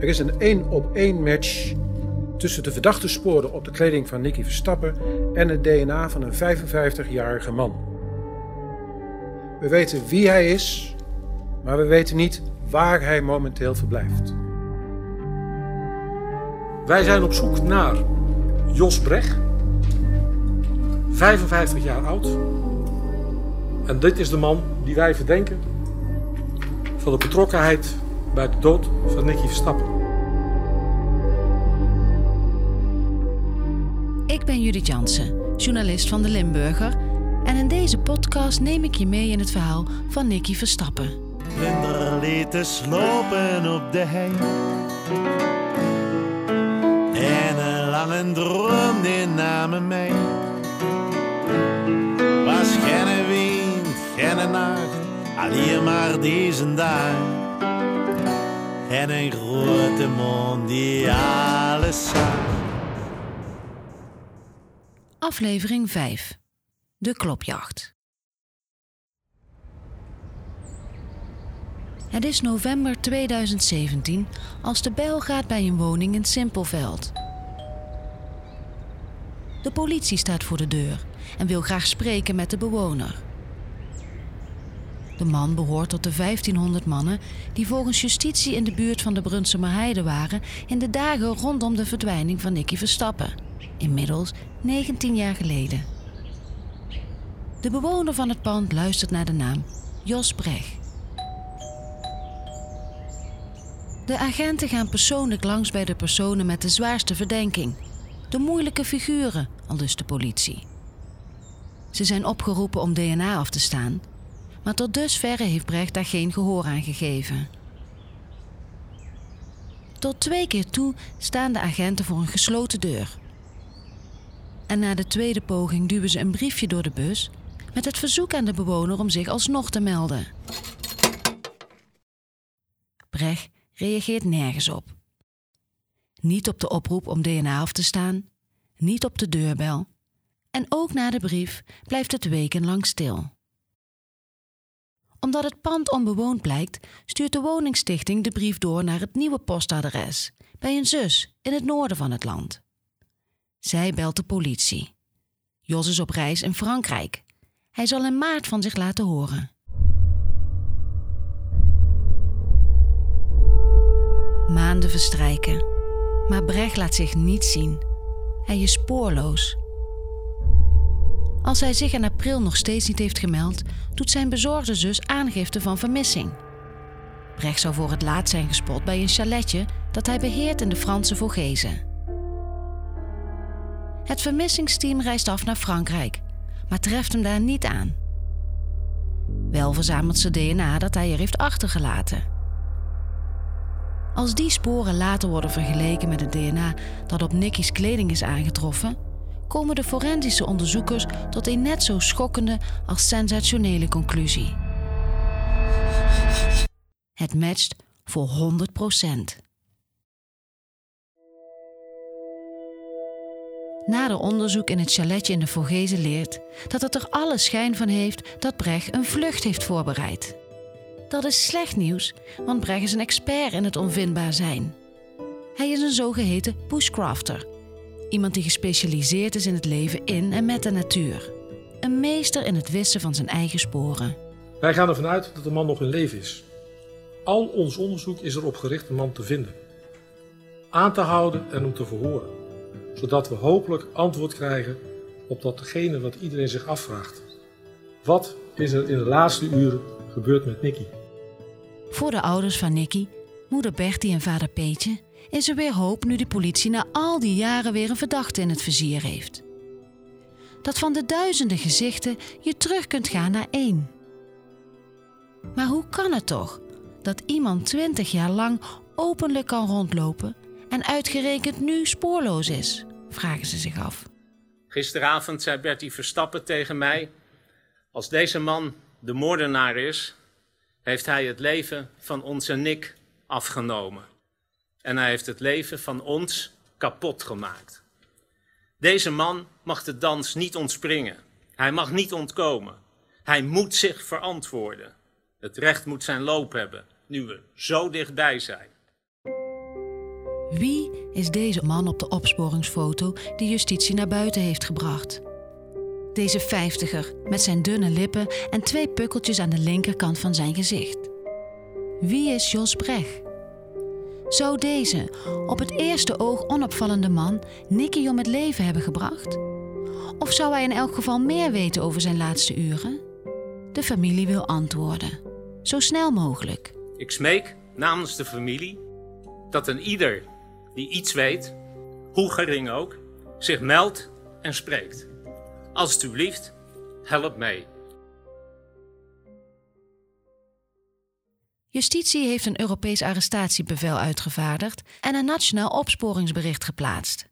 Er is een één op één match tussen de verdachte sporen op de kleding van Nicky Verstappen en het DNA van een 55-jarige man. We weten wie hij is, maar we weten niet waar hij momenteel verblijft. Wij zijn op zoek naar Jos Brecht, 55 jaar oud. En dit is de man die wij verdenken van de betrokkenheid bij de dood van Nicky Verstappen. Ik ben Judith Jansen, journalist van de Limburger. En in deze podcast neem ik je mee in het verhaal van Nicky Verstappen. Vlinder lieten slopen op de hei. En een lange droom die namen mij. Was geen wind, geen nacht, alleen maar deze dag. En een grote mond die alles zag. Aflevering 5. De klopjacht. Het is november 2017 als de bel gaat bij een woning in Simpelveld. De politie staat voor de deur en wil graag spreken met de bewoner. De man behoort tot de 1500 mannen die volgens justitie in de buurt van de Brunsumer Heide waren in de dagen rondom de verdwijning van Nicky Verstappen, inmiddels 19 jaar geleden. De bewoner van het pand luistert naar de naam Jos Brecht. De agenten gaan persoonlijk langs bij de personen met de zwaarste verdenking. De moeilijke figuren, aldus de politie. Ze zijn opgeroepen om DNA af te staan, maar tot dusverre heeft Brecht daar geen gehoor aan gegeven. Tot twee keer toe staan de agenten voor een gesloten deur. En na de tweede poging duwen ze een briefje door de bus met het verzoek aan de bewoner om zich alsnog te melden. Brecht reageert nergens op. Niet op de oproep om DNA af te staan, niet op de deurbel en ook na de brief blijft het wekenlang stil. Omdat het pand onbewoond blijkt, stuurt de woningstichting de brief door naar het nieuwe postadres bij een zus in het noorden van het land. Zij belt de politie. Jos is op reis in Frankrijk. Hij zal in maart van zich laten horen. Maanden verstrijken, maar Brecht laat zich niet zien. Hij is spoorloos. Als hij zich in april nog steeds niet heeft gemeld, doet zijn bezorgde zus aangifte van vermissing. Brecht zou voor het laat zijn gespot bij een chaletje dat hij beheert in de Franse Vogezen. Het vermissingsteam reist af naar Frankrijk, maar treft hem daar niet aan. Wel verzamelt ze DNA dat hij er heeft achtergelaten. Als die sporen later worden vergeleken met het DNA dat op Nicky's kleding is aangetroffen, komen de forensische onderzoekers tot een net zo schokkende als sensationele conclusie. Het matcht voor 100% Nader onderzoek in het chaletje in de Vogezen leert dat het er alle schijn van heeft dat Brecht een vlucht heeft voorbereid. Dat is slecht nieuws, want Brecht is een expert in het onvindbaar zijn. Hij is een zogeheten bushcrafter, iemand die gespecialiseerd is in het leven in en met de natuur. Een meester in het wissen van zijn eigen sporen. Wij gaan ervan uit dat de man nog in leven is. Al ons onderzoek is erop gericht de man te vinden, aan te houden en om te verhoren zodat we hopelijk antwoord krijgen op datgene wat iedereen zich afvraagt. Wat is er in de laatste uren gebeurd met Nicky? Voor de ouders van Nicky, moeder Bertie en vader Peetje, is er weer hoop nu de politie na al die jaren weer een verdachte in het vizier heeft. Dat van de duizenden gezichten je terug kunt gaan naar één. Maar hoe kan het toch dat iemand twintig jaar lang openlijk kan rondlopen en uitgerekend nu spoorloos is? vragen ze zich af. Gisteravond zei Bertie Verstappen tegen mij: Als deze man de moordenaar is, heeft hij het leven van onze Nick afgenomen. En hij heeft het leven van ons kapot gemaakt. Deze man mag de dans niet ontspringen. Hij mag niet ontkomen. Hij moet zich verantwoorden. Het recht moet zijn loop hebben, nu we zo dichtbij zijn. Wie is deze man op de opsporingsfoto die justitie naar buiten heeft gebracht? Deze vijftiger met zijn dunne lippen en twee pukkeltjes aan de linkerkant van zijn gezicht. Wie is Jos Brecht? Zou deze op het eerste oog onopvallende man Nicky om het leven hebben gebracht? Of zou hij in elk geval meer weten over zijn laatste uren? De familie wil antwoorden. Zo snel mogelijk. Ik smeek namens de familie dat een ieder die iets weet, hoe gering ook, zich meldt en spreekt. Alsjeblieft, help mee. Justitie heeft een Europees arrestatiebevel uitgevaardigd en een nationaal opsporingsbericht geplaatst.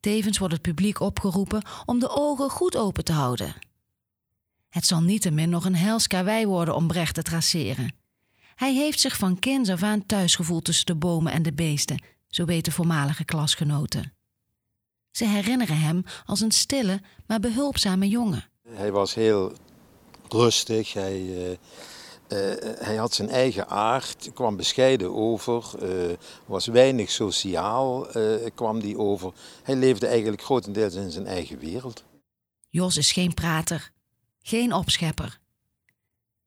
Tevens wordt het publiek opgeroepen om de ogen goed open te houden. Het zal niettemin nog een hels worden om Brecht te traceren. Hij heeft zich van kinds af aan thuis gevoeld tussen de bomen en de beesten, zo weten voormalige klasgenoten. Ze herinneren hem als een stille, maar behulpzame jongen. Hij was heel rustig, hij, uh, uh, hij had zijn eigen aard, kwam bescheiden over, uh, was weinig sociaal, kwam die over. Hij leefde eigenlijk grotendeels in zijn eigen wereld. Jos is geen prater, geen opschepper.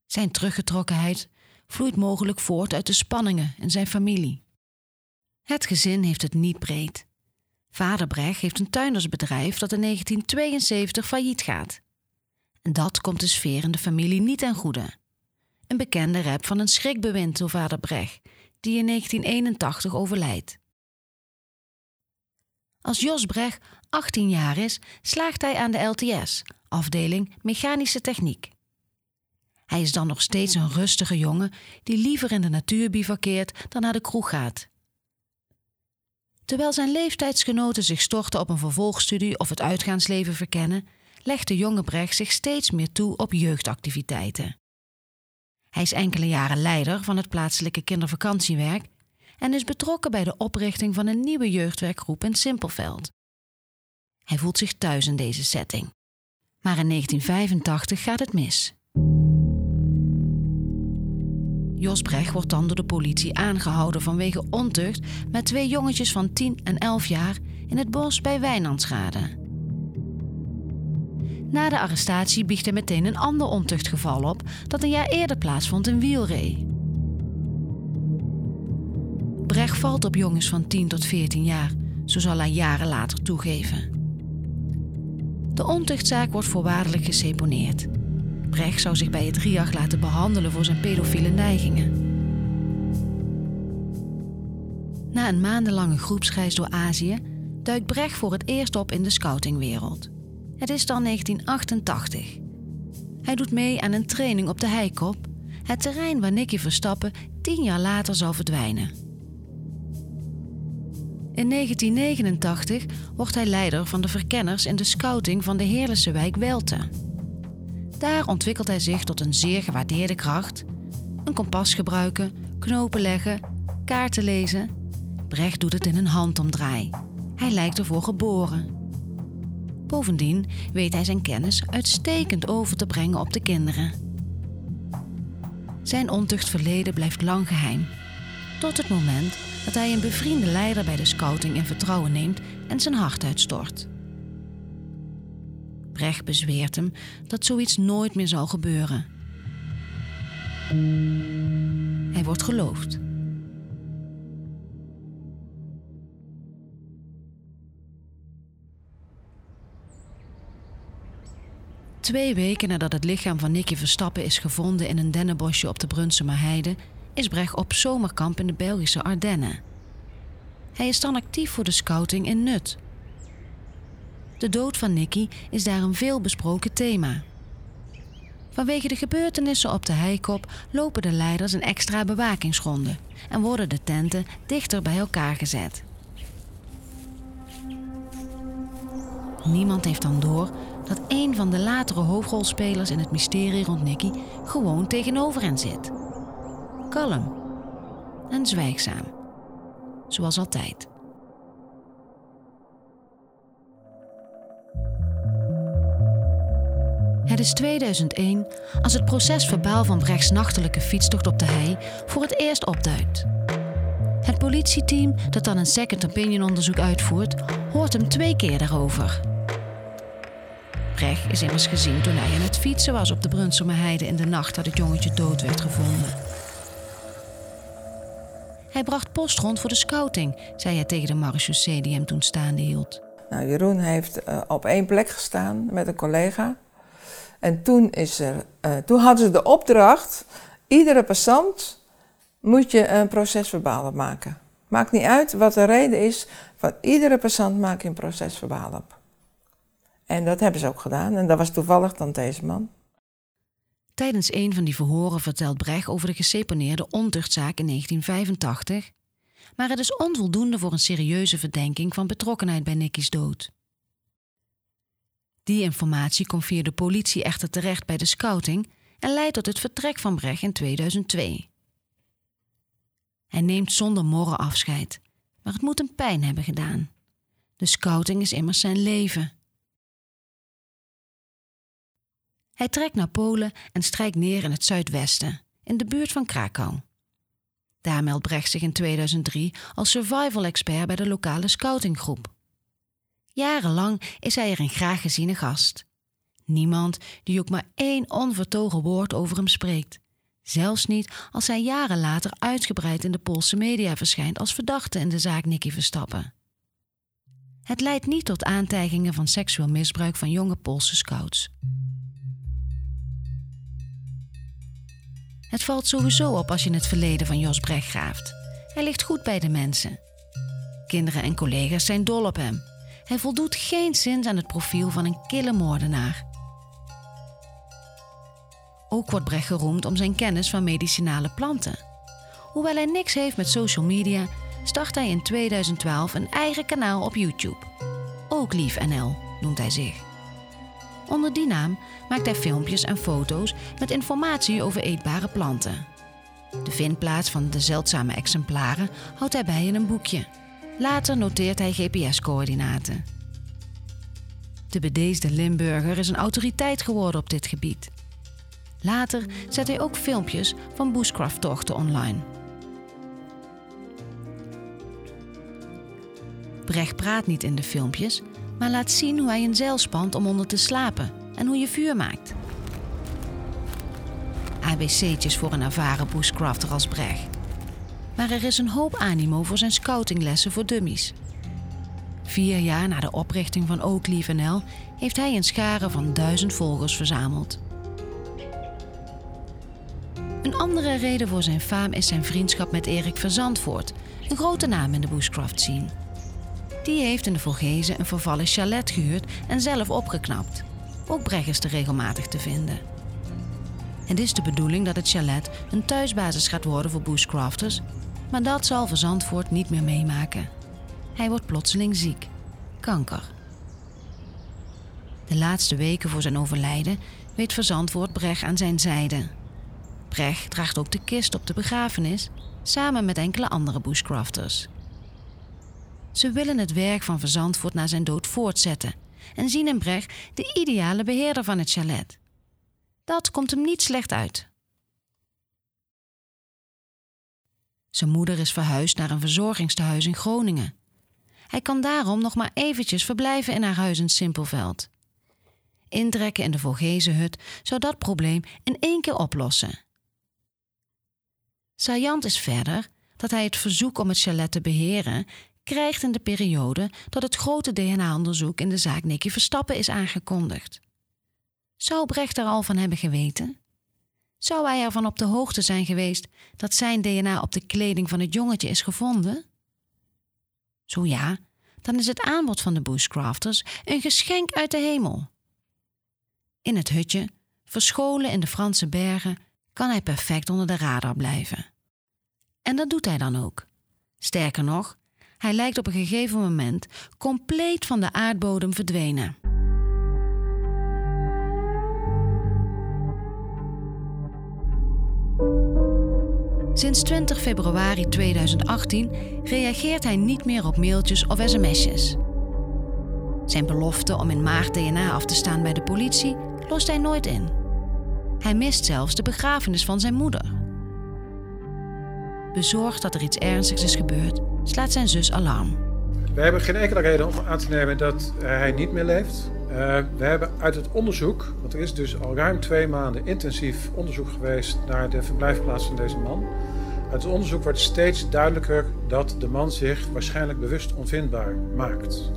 Zijn teruggetrokkenheid vloeit mogelijk voort uit de spanningen in zijn familie. Het gezin heeft het niet breed. Vader Brecht heeft een tuindersbedrijf dat in 1972 failliet gaat. En dat komt de sfeer in de familie niet ten goede. Een bekende rap van een schrikbewind door vader Brecht, die in 1981 overlijdt. Als Jos Brecht 18 jaar is, slaagt hij aan de LTS, afdeling Mechanische Techniek. Hij is dan nog steeds een rustige jongen die liever in de natuur bivakkeert dan naar de kroeg gaat. Terwijl zijn leeftijdsgenoten zich storten op een vervolgstudie of het uitgaansleven verkennen, legt de jonge Brecht zich steeds meer toe op jeugdactiviteiten. Hij is enkele jaren leider van het plaatselijke kindervakantiewerk en is betrokken bij de oprichting van een nieuwe jeugdwerkgroep in Simpelveld. Hij voelt zich thuis in deze setting. Maar in 1985 gaat het mis. Jos Brecht wordt dan door de politie aangehouden vanwege ontucht met twee jongetjes van 10 en 11 jaar in het bos bij Wijnandschade. Na de arrestatie biegt hij meteen een ander ontuchtgeval op dat een jaar eerder plaatsvond in Wielree. Brecht valt op jongens van 10 tot 14 jaar, zo zal hij jaren later toegeven. De ontuchtzaak wordt voorwaardelijk geseponeerd. Brecht zou zich bij het RIAG laten behandelen voor zijn pedofiele neigingen. Na een maandenlange groepsreis door Azië duikt Brecht voor het eerst op in de scoutingwereld. Het is dan 1988. Hij doet mee aan een training op de Heikop, het terrein waar Nicky Verstappen tien jaar later zal verdwijnen. In 1989 wordt hij leider van de verkenners in de scouting van de Heerlijse wijk Welte. Daar ontwikkelt hij zich tot een zeer gewaardeerde kracht. Een kompas gebruiken, knopen leggen, kaarten lezen. Brecht doet het in een handomdraai. Hij lijkt ervoor geboren. Bovendien weet hij zijn kennis uitstekend over te brengen op de kinderen. Zijn ontuchtverleden blijft lang geheim. Tot het moment dat hij een bevriende leider bij de scouting in vertrouwen neemt en zijn hart uitstort. Brecht bezweert hem dat zoiets nooit meer zal gebeuren. Hij wordt geloofd. Twee weken nadat het lichaam van Nicky Verstappen is gevonden in een dennenbosje op de Brunsumer Heide, is Brecht op zomerkamp in de Belgische Ardennen. Hij is dan actief voor de scouting in Nut, de dood van Nicky is daar een veelbesproken thema. Vanwege de gebeurtenissen op de heikop lopen de leiders een extra bewakingsronde en worden de tenten dichter bij elkaar gezet. Niemand heeft dan door dat een van de latere hoofdrolspelers in het mysterie rond Nicky gewoon tegenover hen zit. Kalm en zwijgzaam, zoals altijd. Het is 2001 als het procesverbaal van Brechts nachtelijke fietstocht op de hei voor het eerst opduikt. Het politieteam dat dan een second opinion onderzoek uitvoert, hoort hem twee keer daarover. Brecht is immers gezien toen hij aan het fietsen was op de Brunsumer Heide in de nacht dat het jongetje dood werd gevonden. Hij bracht post rond voor de scouting, zei hij tegen de marechaussee die hem toen staande hield. Nou, Jeroen heeft uh, op één plek gestaan met een collega. En toen, is er, uh, toen hadden ze de opdracht: iedere passant moet je een procesverbaal maken. Maakt niet uit wat de reden is, van iedere passant maak je een procesverbaal op. En dat hebben ze ook gedaan. En dat was toevallig dan deze man. Tijdens een van die verhoren vertelt Brecht over de geseponeerde ontuchtzaak in 1985. Maar het is onvoldoende voor een serieuze verdenking van betrokkenheid bij Nicky's dood. Die informatie komt via de politie echter terecht bij de scouting en leidt tot het vertrek van Brecht in 2002. Hij neemt zonder morren afscheid, maar het moet hem pijn hebben gedaan. De scouting is immers zijn leven. Hij trekt naar Polen en strijkt neer in het zuidwesten, in de buurt van Krakau. Daar meldt Brecht zich in 2003 als survival-expert bij de lokale scoutinggroep. Jarenlang is hij er een graag geziene gast. Niemand die ook maar één onvertogen woord over hem spreekt. Zelfs niet als hij jaren later uitgebreid in de Poolse media verschijnt als verdachte in de zaak Nicky Verstappen. Het leidt niet tot aantijgingen van seksueel misbruik van jonge Poolse scouts. Het valt sowieso op als je het verleden van Jos Brecht graaft. Hij ligt goed bij de mensen. Kinderen en collega's zijn dol op hem. Hij voldoet geen zins aan het profiel van een kille moordenaar. Ook wordt Brecht geroemd om zijn kennis van medicinale planten. Hoewel hij niks heeft met social media, start hij in 2012 een eigen kanaal op YouTube. Ook Lief NL noemt hij zich. Onder die naam maakt hij filmpjes en foto's met informatie over eetbare planten. De vindplaats van de zeldzame exemplaren houdt hij bij in een boekje. Later noteert hij GPS-coördinaten. De bedeesde Limburger is een autoriteit geworden op dit gebied. Later zet hij ook filmpjes van bushcraft-tochten online. Brecht praat niet in de filmpjes, maar laat zien hoe hij een zeil spant om onder te slapen en hoe je vuur maakt. ABC'tjes voor een ervaren bushcrafter als Brecht. Maar er is een hoop animo voor zijn scoutinglessen voor dummies. Vier jaar na de oprichting van Oakleaf NL heeft hij een schare van duizend volgers verzameld. Een andere reden voor zijn faam is zijn vriendschap met Erik Verzandvoort, een grote naam in de bushcraft scene. Die heeft in de Volgezen een vervallen chalet gehuurd en zelf opgeknapt. Ook Brecht is er regelmatig te vinden. Het is de bedoeling dat het chalet een thuisbasis gaat worden voor bushcrafters, maar dat zal Verzandvoort niet meer meemaken. Hij wordt plotseling ziek. Kanker. De laatste weken voor zijn overlijden weet Verzandvoort Brecht aan zijn zijde. Brecht draagt ook de kist op de begrafenis, samen met enkele andere bushcrafters. Ze willen het werk van Verzandvoort na zijn dood voortzetten en zien in Brecht de ideale beheerder van het chalet. Dat komt hem niet slecht uit. Zijn moeder is verhuisd naar een verzorgingstehuis in Groningen. Hij kan daarom nog maar eventjes verblijven in haar huis in Simpelveld. Intrekken in de Volgezenhut zou dat probleem in één keer oplossen. Saillant is verder dat hij het verzoek om het chalet te beheren krijgt in de periode dat het grote DNA-onderzoek in de zaak Nicky Verstappen is aangekondigd. Zou Brecht er al van hebben geweten? Zou hij ervan op de hoogte zijn geweest dat zijn DNA op de kleding van het jongetje is gevonden? Zo ja, dan is het aanbod van de bushcrafters een geschenk uit de hemel. In het hutje, verscholen in de Franse bergen, kan hij perfect onder de radar blijven. En dat doet hij dan ook. Sterker nog, hij lijkt op een gegeven moment compleet van de aardbodem verdwenen. Sinds 20 februari 2018 reageert hij niet meer op mailtjes of sms'jes. Zijn belofte om in maart DNA af te staan bij de politie lost hij nooit in. Hij mist zelfs de begrafenis van zijn moeder. Bezorgd dat er iets ernstigs is gebeurd, slaat zijn zus alarm. We hebben geen enkele reden om aan te nemen dat hij niet meer leeft. Uh, we hebben uit het onderzoek, want er is dus al ruim twee maanden intensief onderzoek geweest naar de verblijfplaats van deze man. Uit het onderzoek wordt steeds duidelijker dat de man zich waarschijnlijk bewust onvindbaar maakt.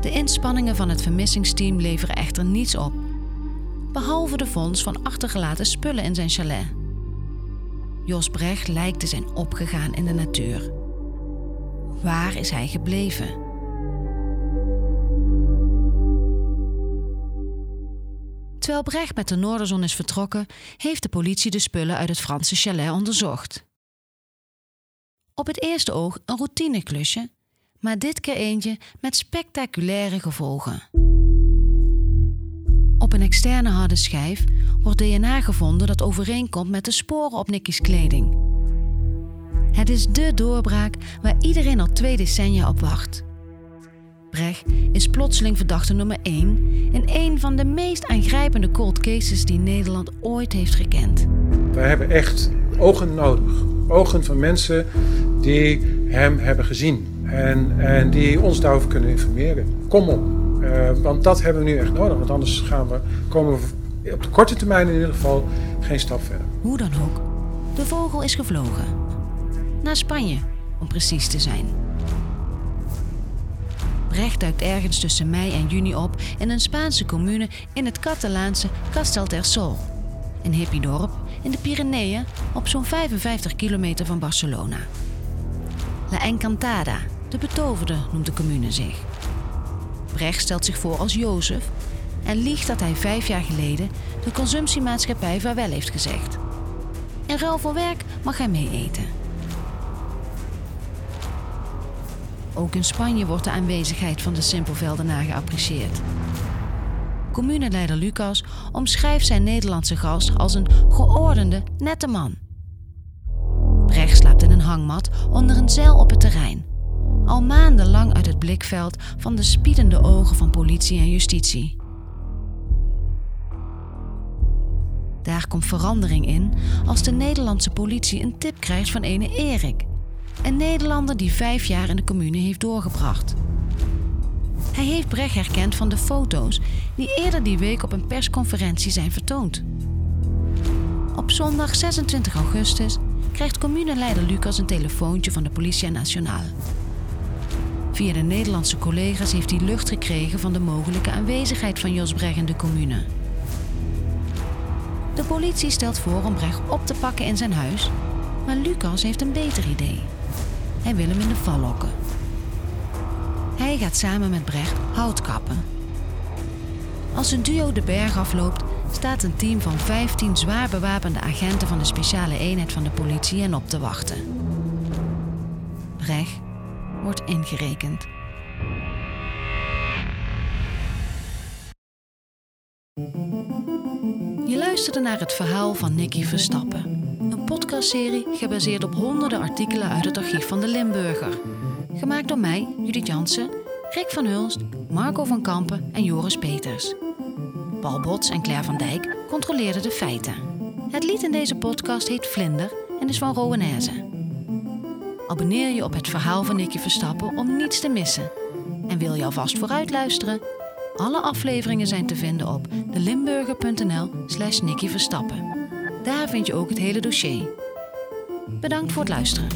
De inspanningen van het vermissingsteam leveren echter niets op. Behalve de fonds van achtergelaten spullen in zijn chalet. Jos Brecht lijkt te zijn opgegaan in de natuur. Waar is hij gebleven? Terwijl Brecht met de Noorderzon is vertrokken, heeft de politie de spullen uit het Franse chalet onderzocht. Op het eerste oog een routineklusje, maar dit keer eentje met spectaculaire gevolgen. Op een externe harde schijf wordt DNA gevonden dat overeenkomt met de sporen op Nicky's kleding. Het is dé doorbraak waar iedereen al twee decennia op wacht. Brecht is plotseling verdachte nummer 1 in een van de meest aangrijpende cold cases die Nederland ooit heeft gekend. Wij hebben echt ogen nodig. Ogen van mensen die hem hebben gezien en, en die ons daarover kunnen informeren. Kom op, uh, want dat hebben we nu echt nodig, want anders gaan we, komen we op de korte termijn in ieder geval geen stap verder. Hoe dan ook, de vogel is gevlogen. Naar Spanje, om precies te zijn. Brecht duikt ergens tussen mei en juni op in een Spaanse commune in het Catalaanse Castel Tersol. Een hippiedorp in de Pyreneeën op zo'n 55 kilometer van Barcelona. La Encantada, de betoverde, noemt de commune zich. Brecht stelt zich voor als Jozef en liegt dat hij vijf jaar geleden de consumptiemaatschappij vaarwel heeft gezegd. In ruil voor werk mag hij mee eten. Ook in Spanje wordt de aanwezigheid van de Simpelveldenaar geapprecieerd. Communeleider Lucas omschrijft zijn Nederlandse gast als een geordende, nette man. Brecht slaapt in een hangmat onder een zeil op het terrein. Al maandenlang uit het blikveld van de spiedende ogen van politie en justitie. Daar komt verandering in als de Nederlandse politie een tip krijgt van ene Erik, een Nederlander die vijf jaar in de commune heeft doorgebracht. Hij heeft Brecht herkend van de foto's die eerder die week op een persconferentie zijn vertoond. Op zondag 26 augustus krijgt communeleider Lucas een telefoontje van de Politia Nationale. Via de Nederlandse collega's heeft hij lucht gekregen van de mogelijke aanwezigheid van Jos Brecht in de commune. De politie stelt voor om Brecht op te pakken in zijn huis, maar Lucas heeft een beter idee. Hij wil hem in de val lokken. Hij gaat samen met Brecht hout kappen. Als het duo de berg afloopt, staat een team van 15 zwaar bewapende agenten van de speciale eenheid van de politie hen op te wachten. Brecht wordt ingerekend. Je luisterde naar het verhaal van Nicky Verstappen. Een podcastserie gebaseerd op honderden artikelen uit het archief van de Limburger. Gemaakt door mij, Judith Jansen, Rick van Hulst, Marco van Kampen en Joris Peters. Paul Bots en Claire van Dijk controleerden de feiten. Het lied in deze podcast heet Vlinder en is van Rowanese. Abonneer je op het verhaal van Nicky Verstappen om niets te missen. En wil je alvast vooruit luisteren? Alle afleveringen zijn te vinden op delimburger.nl slash Nicky Verstappen. Daar vind je ook het hele dossier. Bedankt voor het luisteren.